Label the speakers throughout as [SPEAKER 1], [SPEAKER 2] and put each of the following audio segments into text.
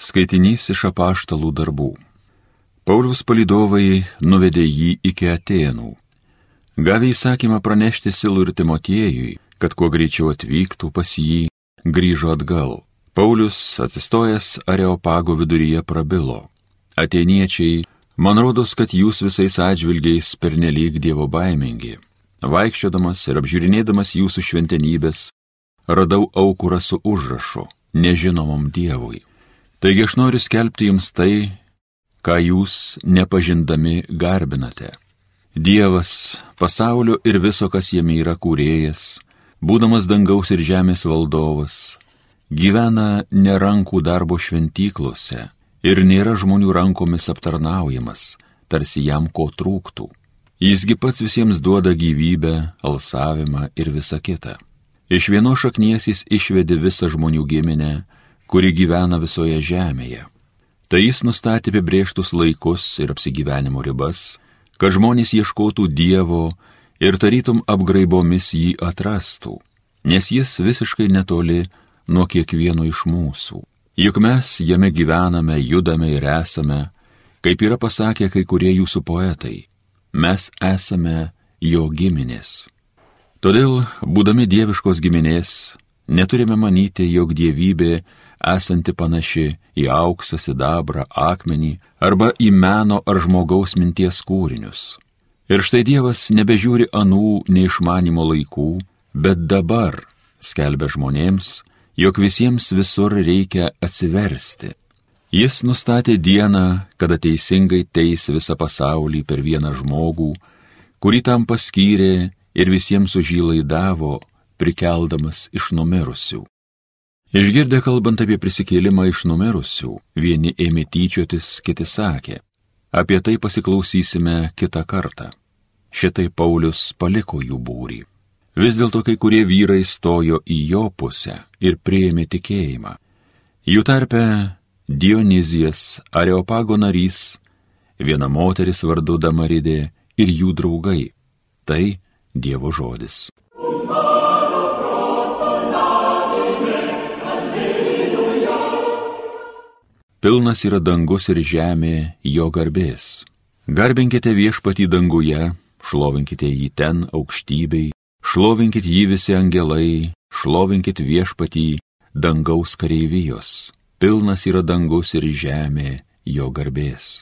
[SPEAKER 1] Skaitinys iš apaštalų darbų. Pauliaus palidovai nuvedė jį iki Atenų. Gavę įsakymą pranešti Silų ir Timotiejui, kad kuo greičiau atvyktų pas jį, grįžo atgal. Paulius, atsistojęs Areopago viduryje, prabilo. Ateniečiai, man rodos, kad jūs visais atžvilgiais pernelyg dievo baimingi. Vaikščiodamas ir apžiūrinėdamas jūsų šventenybės, radau aukurą su užrašu - nežinomam dievui. Taigi aš noriu skelbti jums tai, ką jūs nepažindami garbinate. Dievas, pasaulio ir viso, kas jame yra kūrėjas, būdamas dangaus ir žemės valdovas, gyvena nerankų darbo šventyklose ir nėra žmonių rankomis aptarnaujamas, tarsi jam ko trūktų. Jisgi pats visiems duoda gyvybę, alsavimą ir visą kitą. Iš vienos šaknies jis išvedė visą žmonių giminę, kuri gyvena visoje žemėje. Tai jis nustatė apibrieštus laikus ir apsigyvenimo ribas, kad žmonės ieškotų Dievo ir tarytum apgraibomis jį atrastų, nes jis visiškai netoli nuo kiekvieno iš mūsų. Juk mes jame gyvename, judame ir esame, kaip yra pasakę kai kurie jūsų poetai, mes esame jo giminės. Todėl, būdami dieviškos giminės, neturime manyti, jog dievybė esanti panaši į auksą, sidabrą, akmenį arba į meno ar žmogaus minties kūrinius. Ir štai Dievas nebežiūri anų neišmanimo laikų, bet dabar skelbia žmonėms, jog visiems visur reikia atsiversti. Jis nustatė dieną, kada teisingai teis visą pasaulį per vieną žmogų, kurį tam paskyrė ir visiems už jį laidavo, prikeldamas iš numirusių. Išgirdę kalbant apie prisikėlimą iš numirusių, vieni ėmė tyčiotis, kiti sakė, apie tai pasiklausysime kitą kartą. Šitai Paulius paliko jų būrį. Vis dėlto kai kurie vyrai stojo į jo pusę ir prieėmė tikėjimą. Jų tarpe Dionizijas, Areopago narys, viena moteris vardu Damaridė ir jų draugai. Tai Dievo žodis. Pilnas yra dangus ir žemė jo garbės. Garbinkite viešpatį danguje, šlovinkite jį ten aukštybei, šlovinkite jį visi angelai, šlovinkite viešpatį dangaus kareivijos. Pilnas yra dangus ir žemė jo garbės.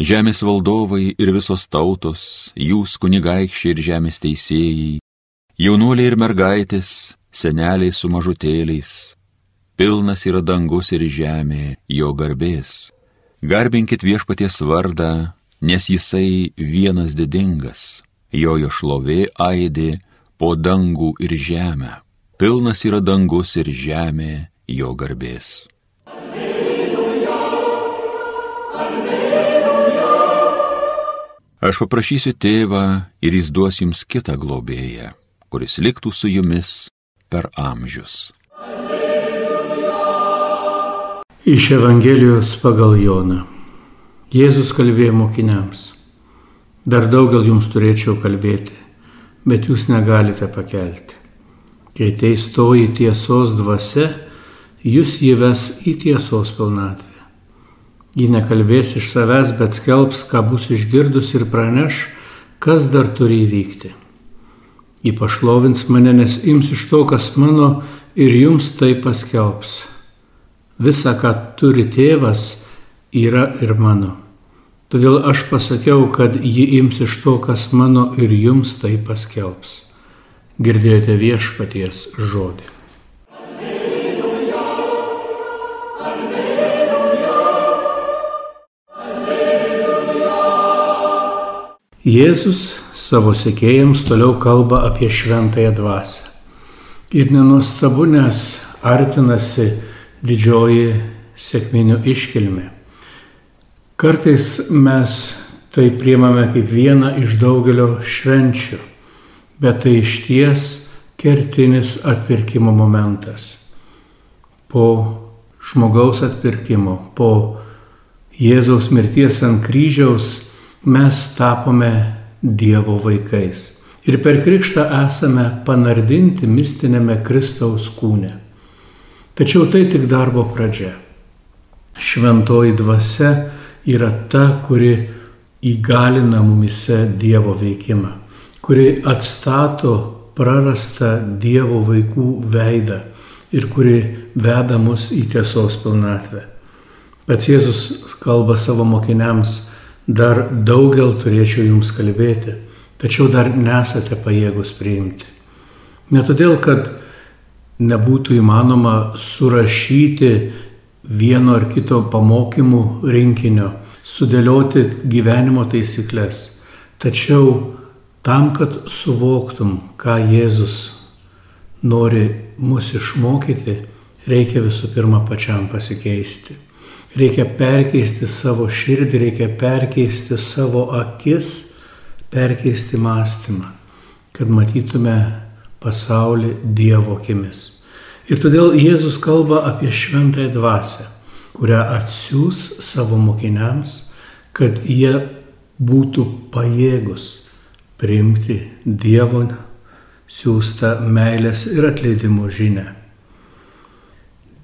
[SPEAKER 1] Žemės valdovai ir visos tautos, jūs kunigaikščiai ir žemės teisėjai, jaunuoliai ir mergaitės, seneliai su mažutėliais, pilnas yra dangus ir žemė jo garbės. Garbinkit viešpaties vardą, nes jisai vienas didingas, jo jo šlovė aidi po dangų ir žemę. Pilnas yra dangus ir žemė jo garbės. Aš paprašysiu tėvą ir jis duos jums kitą globėją, kuris liktų su jumis per amžius.
[SPEAKER 2] Iš Evangelijos pagal Joną. Jėzus kalbėjo mokiniams. Dar daugiau jums turėčiau kalbėti, bet jūs negalite pakelti. Kai teistoji tiesos dvasia, jūs jį ves į tiesos pilnatvę. Ji nekalbės iš savęs, bet skelbs, ką bus išgirdus ir praneš, kas dar turi įvykti. Ji pašlovins mane, nes ims iš to, kas mano ir jums tai paskelbs visa, ką turi tėvas, yra ir mano. Todėl aš pasakiau, kad ji ims iš to, kas mano ir jums tai paskelbs. Girdėjote viešpaties žodį. Alleluja, alleluja, alleluja. Jėzus savo sekėjams toliau kalba apie šventąją dvasę. Ir nenuostabu, nes artinasi didžioji sėkminių iškilmė. Kartais mes tai priemame kaip vieną iš daugelio švenčių, bet tai iš ties kertinis atpirkimo momentas. Po žmogaus atpirkimo, po Jėzaus mirties ant kryžiaus mes tapome Dievo vaikais. Ir per krikštą esame panardinti mistinėme Kristaus kūne. Tačiau tai tik darbo pradžia. šventoji dvasia yra ta, kuri įgalina mumise Dievo veikimą, kuri atstato prarastą Dievo vaikų veidą ir kuri veda mus į tiesos pilnatvę. Pats Jėzus kalba savo mokiniams, dar daugel turėčiau jums kalbėti, tačiau dar nesate pajėgus priimti. Ne todėl, kad nebūtų įmanoma surašyti vieno ar kito pamokymų rinkinio, sudėlioti gyvenimo taisyklės, tačiau tam, kad suvoktum, ką Jėzus nori mus išmokyti, reikia visų pirma pačiam pasikeisti. Reikia perkeisti savo širdį, reikia perkeisti savo akis, perkeisti mąstymą, kad matytume pasaulį Dievo akimis. Ir todėl Jėzus kalba apie šventąją dvasę, kurią atsiūs savo mokiniams, kad jie būtų pajėgus priimti Dievo siūstą meilės ir atleidimo žinę.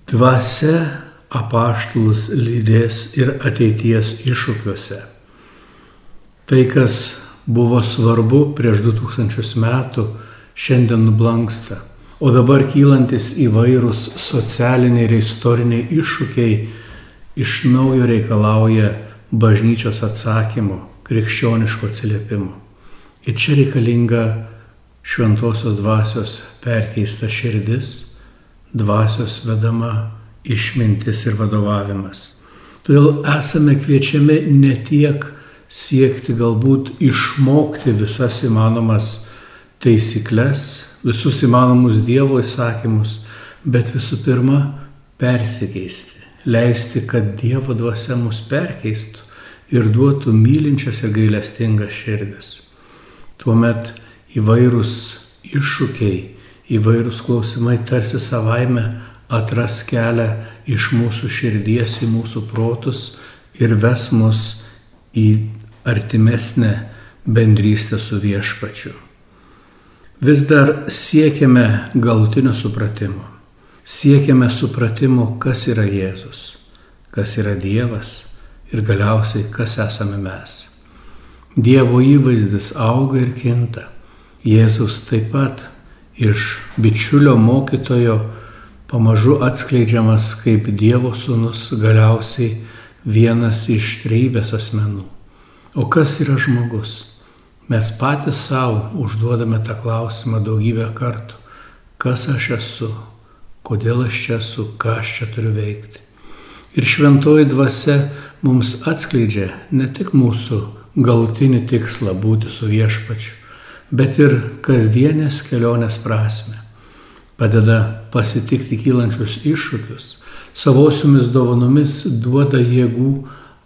[SPEAKER 2] Dvasia apaštalus lydės ir ateities iššūkiuose. Tai, kas buvo svarbu prieš 2000 metų, šiandien nublanksta, o dabar kylantis įvairūs socialiniai ir istoriniai iššūkiai iš naujo reikalauja bažnyčios atsakymo, krikščioniško atsiliepimo. Ir čia reikalinga šventosios dvasios perkeista širdis, dvasios vedama išmintis ir vadovavimas. Todėl esame kviečiami ne tiek siekti galbūt išmokti visas įmanomas taisykles, visus įmanomus Dievo įsakymus, bet visų pirma persikeisti, leisti, kad Dievo dvasia mus perkeistų ir duotų mylinčias ir gailestingas širdis. Tuomet įvairūs iššūkiai, įvairūs klausimai tarsi savaime atras kelią iš mūsų širdies į mūsų protus ir ves mus į artimesnę bendrystę su viešpačiu. Vis dar siekiame galutinio supratimo. Siekiame supratimo, kas yra Jėzus, kas yra Dievas ir galiausiai, kas esame mes. Dievo įvaizdis auga ir kinta. Jėzus taip pat iš bičiulio mokytojo pamažu atskleidžiamas kaip Dievo sūnus galiausiai vienas iš treibės asmenų. O kas yra žmogus? Mes patys savo užduodame tą klausimą daugybę kartų. Kas aš esu? Kodėl aš čia esu? Ką aš čia turiu veikti? Ir šventoji dvasia mums atskleidžia ne tik mūsų galutinį tikslą būti su viešpačiu, bet ir kasdienės kelionės prasme. Padeda pasitikti kylančius iššūkius, savosiomis dovanomis duoda jėgų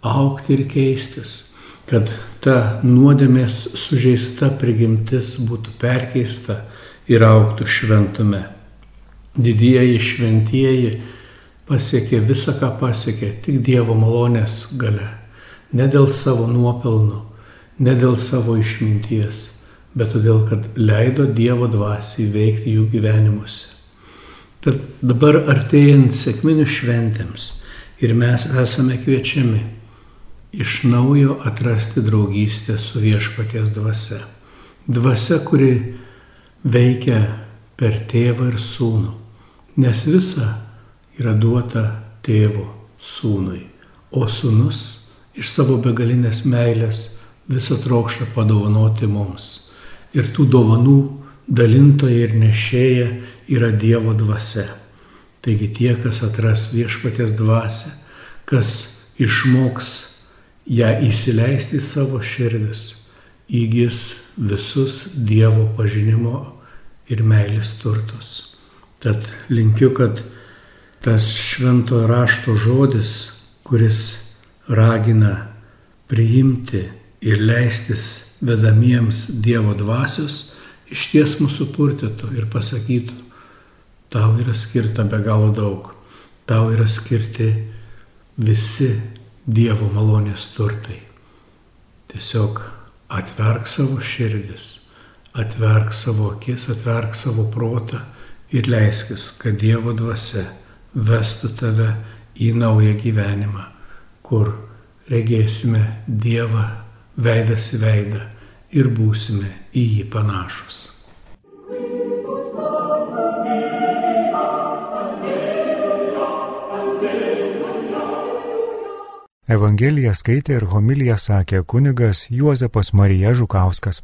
[SPEAKER 2] aukti ir keistis, kad ta nuodėmės sužeista prigimtis būtų perkeista ir auktų šventume. Didieji šventieji pasiekė visą, ką pasiekė, tik Dievo malonės gale, ne dėl savo nuopelnų, ne dėl savo išminties, bet todėl, kad leido Dievo dvasiai veikti jų gyvenimuose. Tad dabar artėjant sėkminių šventėms ir mes esame kviečiami iš naujo atrasti draugystę su viešpaties dvasia. Dvasia, kuri veikia per tėvą ir sūnų, nes visa yra duota tėvo sūnui, o sūnus iš savo begalinės meilės visą trokštą padovanoti mums ir tų dovanų dalintoja ir nešėja yra Dievo dvasia. Taigi tie, kas atras viešpatės dvasę, kas išmoks ją įsileisti į savo širdis, įgis visus Dievo pažinimo ir meilės turtus. Tad linkiu, kad tas švento rašto žodis, kuris ragina priimti ir leistis vedamiems Dievo dvasios iš ties mūsų purtytų ir pasakytų, tau yra skirta be galo daug, tau yra skirti visi Dievo malonės turtai. Tiesiog atverk savo širdis, atverk savo akis, atverk savo protą ir leiskis, kad Dievo dvasia vestų tave į naują gyvenimą, kur regėsime Dievą veidas į veidą ir būsime į jį panašus.
[SPEAKER 3] Evangeliją skaitė ir homiliją sakė kunigas Juozapas Marija Žukauskas.